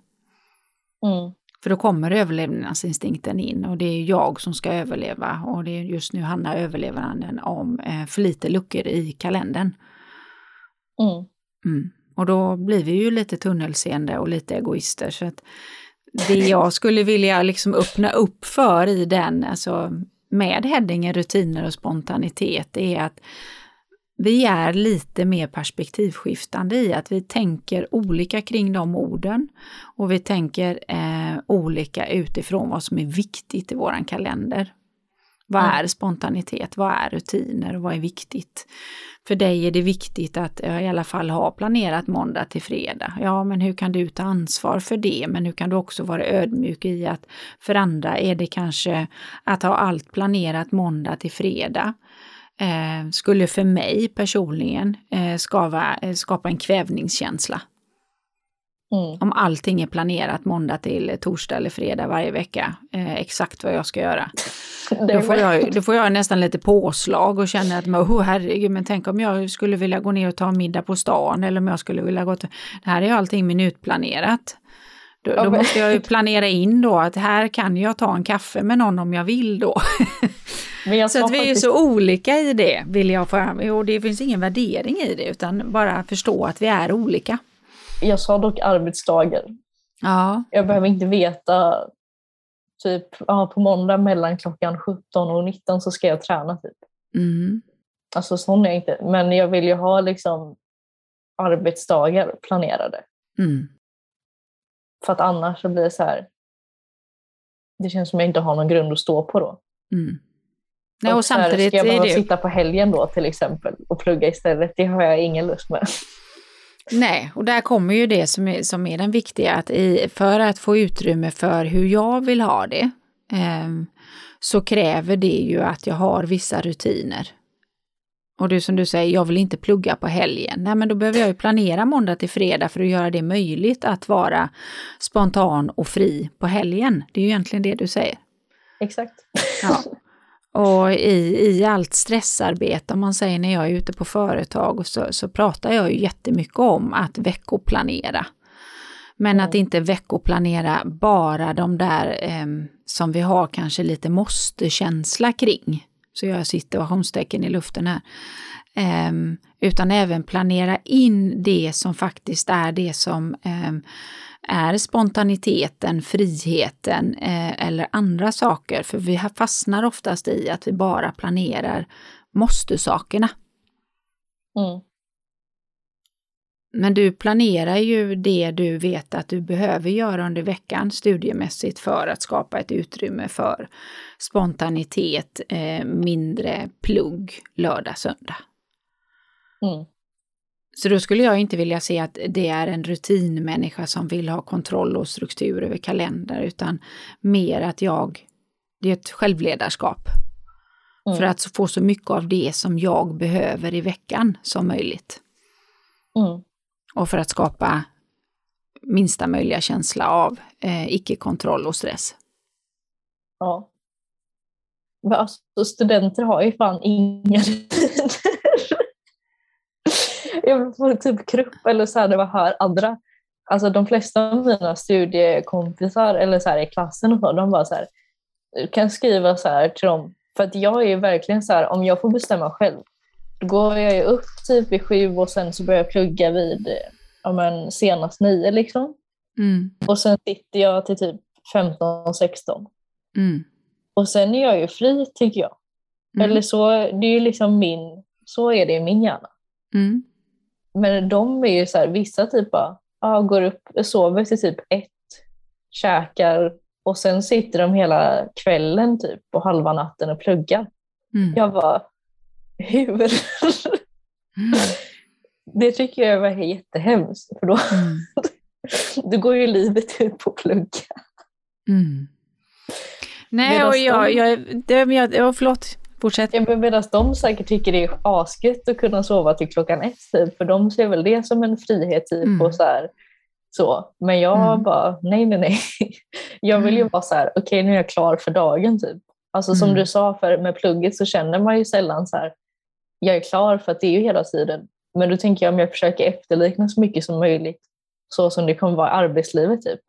Mm. För då kommer överlevnadsinstinkten in och det är jag som ska överleva och det är just nu handlar överlevnaden om eh, för lite luckor i kalendern. Mm. Och då blir vi ju lite tunnelseende och lite egoister. Så att det jag skulle vilja liksom öppna upp för i den, alltså med Heddinge rutiner och spontanitet, är att vi är lite mer perspektivskiftande i att vi tänker olika kring de orden och vi tänker eh, olika utifrån vad som är viktigt i våran kalender. Vad mm. är spontanitet? Vad är rutiner? Och vad är viktigt? För dig är det viktigt att jag i alla fall ha planerat måndag till fredag. Ja, men hur kan du ta ansvar för det? Men hur kan du också vara ödmjuk i att för andra är det kanske att ha allt planerat måndag till fredag. Eh, skulle för mig personligen eh, skava, eh, skapa en kvävningskänsla. Mm. Om allting är planerat måndag till torsdag eller fredag varje vecka, eh, exakt vad jag ska göra. Då får, jag, då får jag nästan lite påslag och känner att oh, herregud, men tänk om jag skulle vilja gå ner och ta middag på stan eller om jag skulle vilja gå till... Det här är ju allting minutplanerat. Då, då måste jag ju planera in då att här kan jag ta en kaffe med någon om jag vill då. så att vi faktiskt... är så olika i det, vill jag få Och det finns ingen värdering i det, utan bara förstå att vi är olika. Jag sa dock arbetsdagar. Ja. Jag behöver inte veta typ ja, på måndag mellan klockan 17 och 19 så ska jag träna. Typ. Mm. Alltså sån är jag inte. Men jag vill ju ha liksom arbetsdagar planerade. Mm. För att annars så blir det så här. Det känns som jag inte har någon grund att stå på då. Mm. Nej, och, och samtidigt ska jag behöva sitta på helgen då till exempel och plugga istället? Det har jag ingen lust med. Nej, och där kommer ju det som är, som är den viktiga, att i, för att få utrymme för hur jag vill ha det, eh, så kräver det ju att jag har vissa rutiner. Och du som du säger, jag vill inte plugga på helgen. Nej, men då behöver jag ju planera måndag till fredag för att göra det möjligt att vara spontan och fri på helgen. Det är ju egentligen det du säger. Exakt. Ja. Och i, i allt stressarbete, om man säger när jag är ute på företag, så, så pratar jag ju jättemycket om att veckoplanera. Men mm. att inte veckoplanera bara de där eh, som vi har kanske lite måste-känsla kring. Så jag situationstecken i luften här. Eh, utan även planera in det som faktiskt är det som eh, är spontaniteten, friheten eh, eller andra saker. För vi fastnar oftast i att vi bara planerar måste-sakerna. Mm. Men du planerar ju det du vet att du behöver göra under veckan studiemässigt för att skapa ett utrymme för spontanitet, eh, mindre plugg lördag, söndag. Mm. Så då skulle jag inte vilja se att det är en rutinmänniska som vill ha kontroll och struktur över kalender, utan mer att jag, det är ett självledarskap. Mm. För att få så mycket av det som jag behöver i veckan som möjligt. Mm. Och för att skapa minsta möjliga känsla av eh, icke-kontroll och stress. Ja. Alltså, studenter har ju fan inga jag får typ krupp eller så här när man hör andra. Alltså de flesta av mina studiekompisar eller så här i klassen och så, de bara så här, du kan skriva så här till dem. För att jag är verkligen så här, om jag får bestämma själv, då går jag ju upp typ vid sju och sen så börjar jag plugga vid ja, men, senast nio liksom. Mm. Och sen sitter jag till typ 15, 16. Mm. Och sen är jag ju fri tycker jag. Mm. Eller så, det är ju liksom min, så är det i min hjärna. Mm. Men de är ju så här, vissa typ bara, går upp, sover till typ ett, käkar och sen sitter de hela kvällen typ och halva natten och pluggar. Mm. Jag bara, hur? Mm. det tycker jag var jättehemskt för då, mm. då går ju livet ut på att plugga. Mm. Nej, och jag, jag, det, jag, förlåt, Fortsätt. Ja, medan de säkert tycker det är asgött att kunna sova till klockan ett, typ, för de ser väl det som en frihet. Typ, mm. och så, här, så Men jag mm. bara, nej, nej, nej. Jag vill ju mm. vara så här, okej okay, nu är jag klar för dagen. Typ. Alltså som mm. du sa, för med plugget så känner man ju sällan så här, jag är klar för att det är ju hela tiden. Men då tänker jag om jag försöker efterlikna så mycket som möjligt så som det kommer vara i arbetslivet. Typ.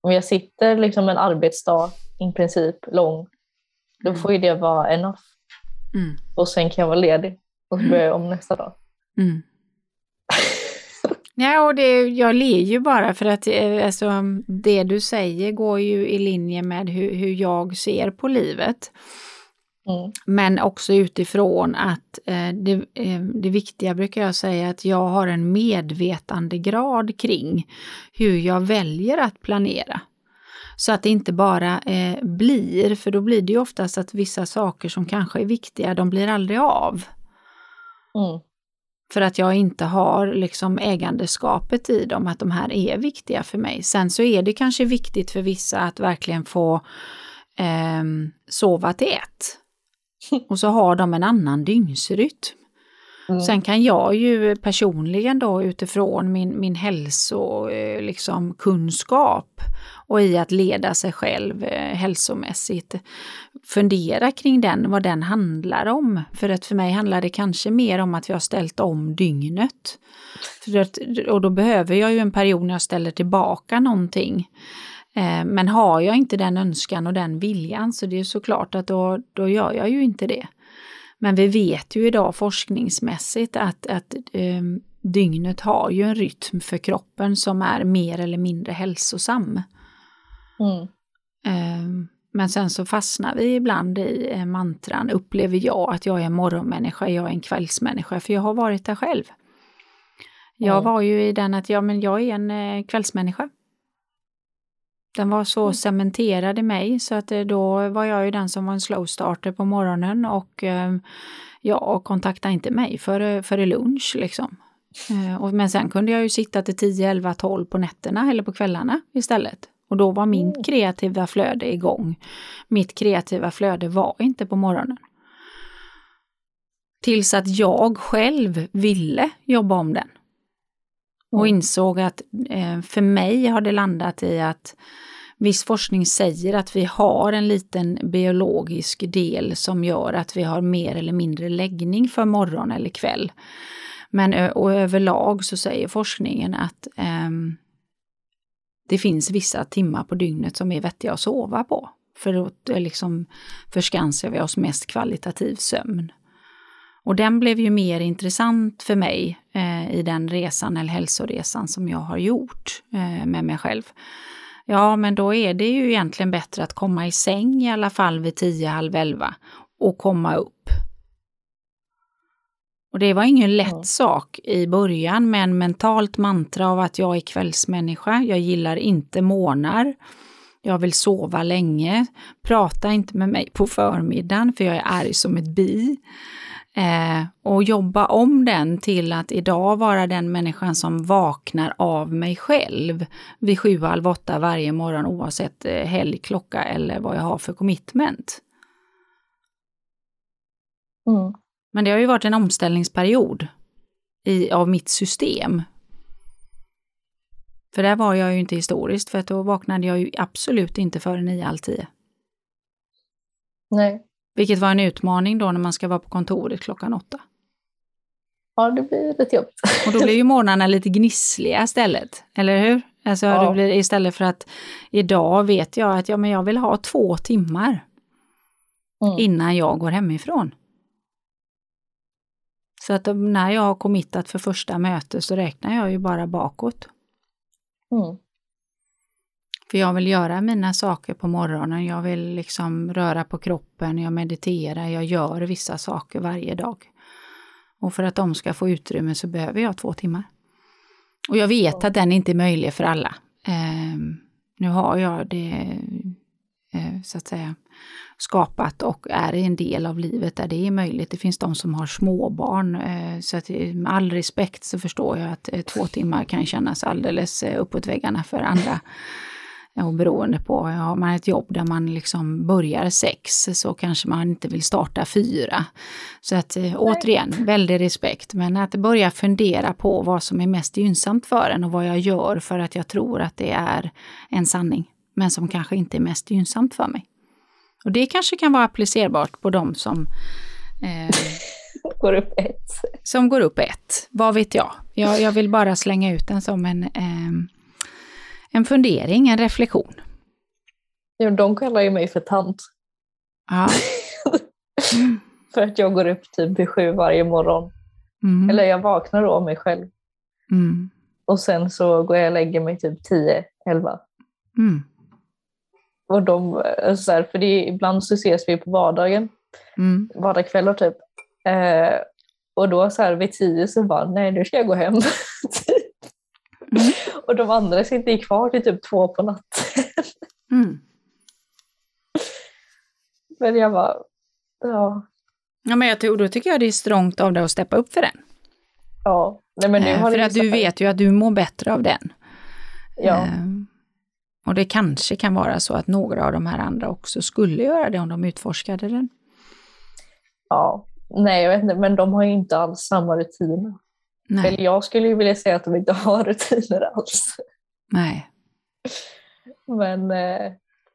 Om jag sitter liksom en arbetsdag i princip lång då mm. får ju det vara enough. Mm. Och sen kan jag vara ledig och jag om nästa dag. Mm. Ja, och det, jag ler ju bara för att eh, alltså, det du säger går ju i linje med hur, hur jag ser på livet. Mm. Men också utifrån att eh, det, eh, det viktiga brukar jag säga att jag har en medvetandegrad kring hur jag väljer att planera. Så att det inte bara eh, blir, för då blir det ju oftast att vissa saker som kanske är viktiga, de blir aldrig av. Mm. För att jag inte har liksom ägandeskapet i dem, att de här är viktiga för mig. Sen så är det kanske viktigt för vissa att verkligen få eh, sova till ett. Och så har de en annan dygnsrytm. Mm. Sen kan jag ju personligen då utifrån min, min hälsokunskap eh, liksom, och i att leda sig själv eh, hälsomässigt fundera kring den, vad den handlar om. För att för mig handlar det kanske mer om att vi har ställt om dygnet. Att, och då behöver jag ju en period när jag ställer tillbaka någonting. Eh, men har jag inte den önskan och den viljan så det är såklart att då, då gör jag ju inte det. Men vi vet ju idag forskningsmässigt att, att eh, dygnet har ju en rytm för kroppen som är mer eller mindre hälsosam. Mm. Eh, men sen så fastnar vi ibland i eh, mantran, upplever jag att jag är en morgonmänniska, jag är en kvällsmänniska, för jag har varit där själv. Jag var ju i den att ja, men jag är en eh, kvällsmänniska. Den var så mm. cementerad i mig så att eh, då var jag ju den som var en slow starter på morgonen och eh, ja, kontaktade inte mig före, före lunch liksom. Eh, men sen kunde jag ju sitta till 10, 11, 12 på nätterna eller på kvällarna istället. Och då var min mm. kreativa flöde igång. Mitt kreativa flöde var inte på morgonen. Tills att jag själv ville jobba om den. Och insåg att för mig har det landat i att viss forskning säger att vi har en liten biologisk del som gör att vi har mer eller mindre läggning för morgon eller kväll. Men och överlag så säger forskningen att eh, det finns vissa timmar på dygnet som är vettiga att sova på. För då liksom förskansar vi oss mest kvalitativ sömn. Och den blev ju mer intressant för mig eh, i den resan eller hälsoresan som jag har gjort eh, med mig själv. Ja, men då är det ju egentligen bättre att komma i säng i alla fall vid 10, halv 11 och komma upp. Och det var ingen lätt mm. sak i början med en mentalt mantra av att jag är kvällsmänniska, jag gillar inte månar. Jag vill sova länge. Prata inte med mig på förmiddagen för jag är arg som ett bi. Eh, och jobba om den till att idag vara den människan som vaknar av mig själv vid sju, halv åtta varje morgon oavsett eh, helg, klocka eller vad jag har för commitment. Mm. Men det har ju varit en omställningsperiod i, av mitt system. För där var jag ju inte historiskt, för att då vaknade jag ju absolut inte före nio, halv tio. Nej. Vilket var en utmaning då när man ska vara på kontoret klockan åtta. Ja, det blir lite jobbigt. Och då blir ju morgnarna lite gnissliga istället, eller hur? Alltså ja. det blir istället för att idag vet jag att ja, men jag vill ha två timmar mm. innan jag går hemifrån. Så att när jag har committat för första mötet så räknar jag ju bara bakåt. Mm. För jag vill göra mina saker på morgonen, jag vill liksom röra på kroppen, jag mediterar, jag gör vissa saker varje dag. Och för att de ska få utrymme så behöver jag två timmar. Och jag vet att den inte är möjlig för alla. Eh, nu har jag det, eh, så att säga, skapat och är en del av livet där det är möjligt. Det finns de som har småbarn, eh, så att med all respekt så förstår jag att eh, två timmar kan kännas alldeles eh, uppåt väggarna för andra. Och beroende på, har man ett jobb där man liksom börjar sex så kanske man inte vill starta fyra. Så att återigen, väldig respekt. Men att börja fundera på vad som är mest gynnsamt för en och vad jag gör för att jag tror att det är en sanning. Men som kanske inte är mest gynnsamt för mig. Och det kanske kan vara applicerbart på de som eh, går upp ett. Som går upp ett, vad vet jag. Jag, jag vill bara slänga ut den som en, eh, en fundering, en reflektion. Ja, de kallar ju mig för tant. Ja. för att jag går upp typ vid sju varje morgon. Mm. Eller jag vaknar då av mig själv. Mm. Och sen så går jag och lägger mig typ tio, elva. Mm. Och de, eh, så här, för det, ibland så ses vi på vardagen, mm. vardagskvällar typ. Eh, och då så här vid tio så bara, nej nu ska jag gå hem. Och de andra sitter kvar till typ två på natten. mm. Men jag bara, ja. Ja men jag tror, då tycker jag det är strångt av dig att steppa upp för den. Ja. Nej, men nu eh, har för att du vet ju att du mår bättre av den. Ja. Eh, och det kanske kan vara så att några av de här andra också skulle göra det om de utforskade den. Ja, nej jag vet inte, men de har ju inte alls samma rutiner. Nej. Eller jag skulle ju vilja säga att de inte har rutiner alls. Nej. Men eh,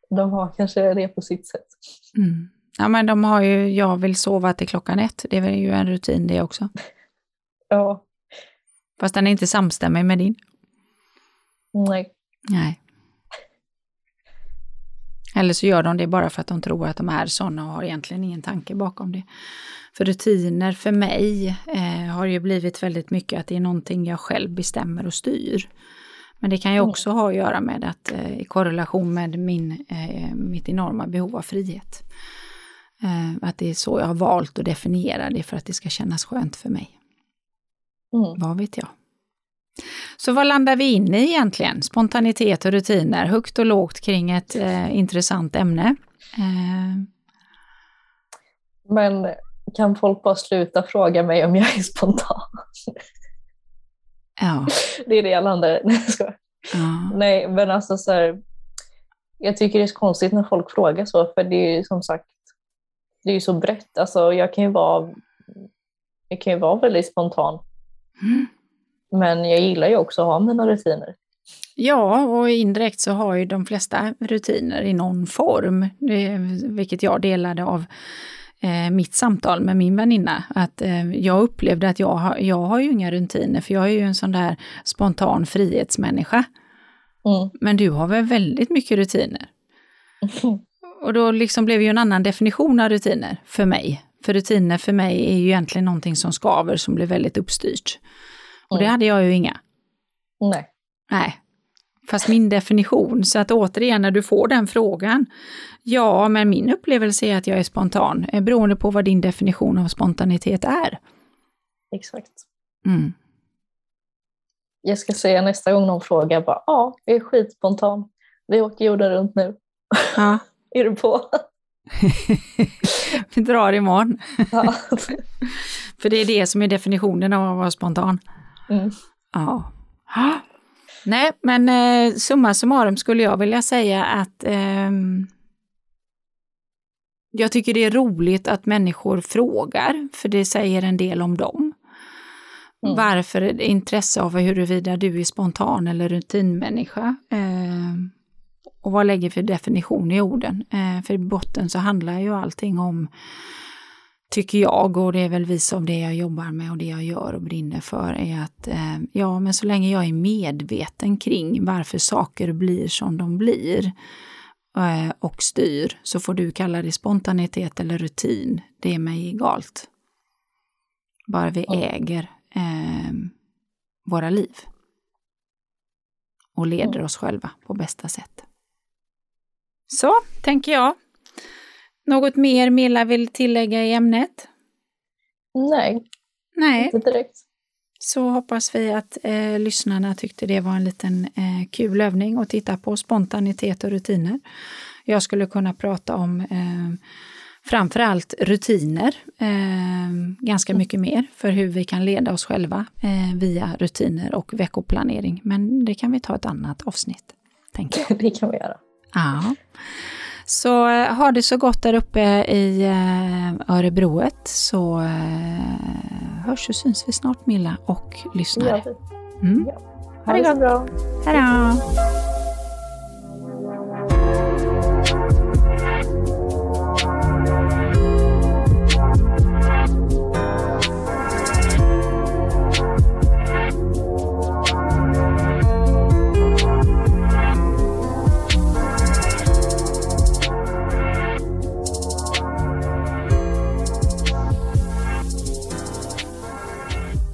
de har kanske det på sitt sätt. Mm. Ja men de har ju, jag vill sova till klockan ett, det är ju en rutin det också. Ja. Fast den är inte samstämmig med din. Nej. Nej. Eller så gör de det bara för att de tror att de är sådana och har egentligen ingen tanke bakom det. För rutiner för mig eh, har ju blivit väldigt mycket att det är någonting jag själv bestämmer och styr. Men det kan ju också ha att göra med att eh, i korrelation med min, eh, mitt enorma behov av frihet. Eh, att det är så jag har valt att definiera det för att det ska kännas skönt för mig. Mm. Vad vet jag? Så vad landar vi in i egentligen? Spontanitet och rutiner, högt och lågt kring ett eh, intressant ämne. Eh. Men kan folk bara sluta fråga mig om jag är spontan? Ja. Det är det jag landar i. Ja. Nej, men alltså så här, jag tycker det är så konstigt när folk frågar så, för det är ju som sagt, det är ju så brett. Alltså jag kan ju vara, jag kan ju vara väldigt spontan. Mm. Men jag gillar ju också att ha mina rutiner. Ja, och indirekt så har ju de flesta rutiner i någon form, det, vilket jag delade av eh, mitt samtal med min väninna. Att eh, jag upplevde att jag, har, jag har ju inga rutiner, för jag är ju en sån där spontan frihetsmänniska. Mm. Men du har väl väldigt mycket rutiner? Och då liksom blev ju en annan definition av rutiner för mig. För rutiner för mig är ju egentligen någonting som skaver, som blir väldigt uppstyrt. Och det hade jag ju inga. Nej. Nej. Fast min definition, så att återigen när du får den frågan, ja, men min upplevelse är att jag är spontan, eh, beroende på vad din definition av spontanitet är. Exakt. Mm. Jag ska säga nästa gång någon frågar, bara, ja, jag är skitspontan. Vi åker jorden runt nu. Ja. är du på? Vi drar imorgon. Ja. För det är det som är definitionen av att vara spontan. Mm. Ja. Nej, men eh, summa summarum skulle jag vilja säga att eh, jag tycker det är roligt att människor frågar, för det säger en del om dem. Mm. Varför intresse av huruvida du är spontan eller rutinmänniska. Eh, och vad lägger för definition i orden? Eh, för i botten så handlar ju allting om, tycker jag, och det är väl vis av det jag jobbar med och det jag gör och brinner för, är att eh, ja, men så länge jag är medveten kring varför saker blir som de blir eh, och styr, så får du kalla det spontanitet eller rutin. Det är mig egalt. Bara vi äger eh, våra liv och leder oss själva på bästa sätt. Så, tänker jag. Något mer Milla vill tillägga i ämnet? Nej, Nej. inte direkt. Så hoppas vi att eh, lyssnarna tyckte det var en liten eh, kul övning att titta på spontanitet och rutiner. Jag skulle kunna prata om eh, framförallt rutiner, eh, ganska mycket mer för hur vi kan leda oss själva eh, via rutiner och veckoplanering. Men det kan vi ta ett annat avsnitt. Tänker jag. Det kan vi göra. Ja. Så eh, ha det så gott där uppe i eh, Örebroet så eh, hörs och syns vi snart Milla och lyssnare. Mm. Ja. Ha det gott. Bra. Hej då.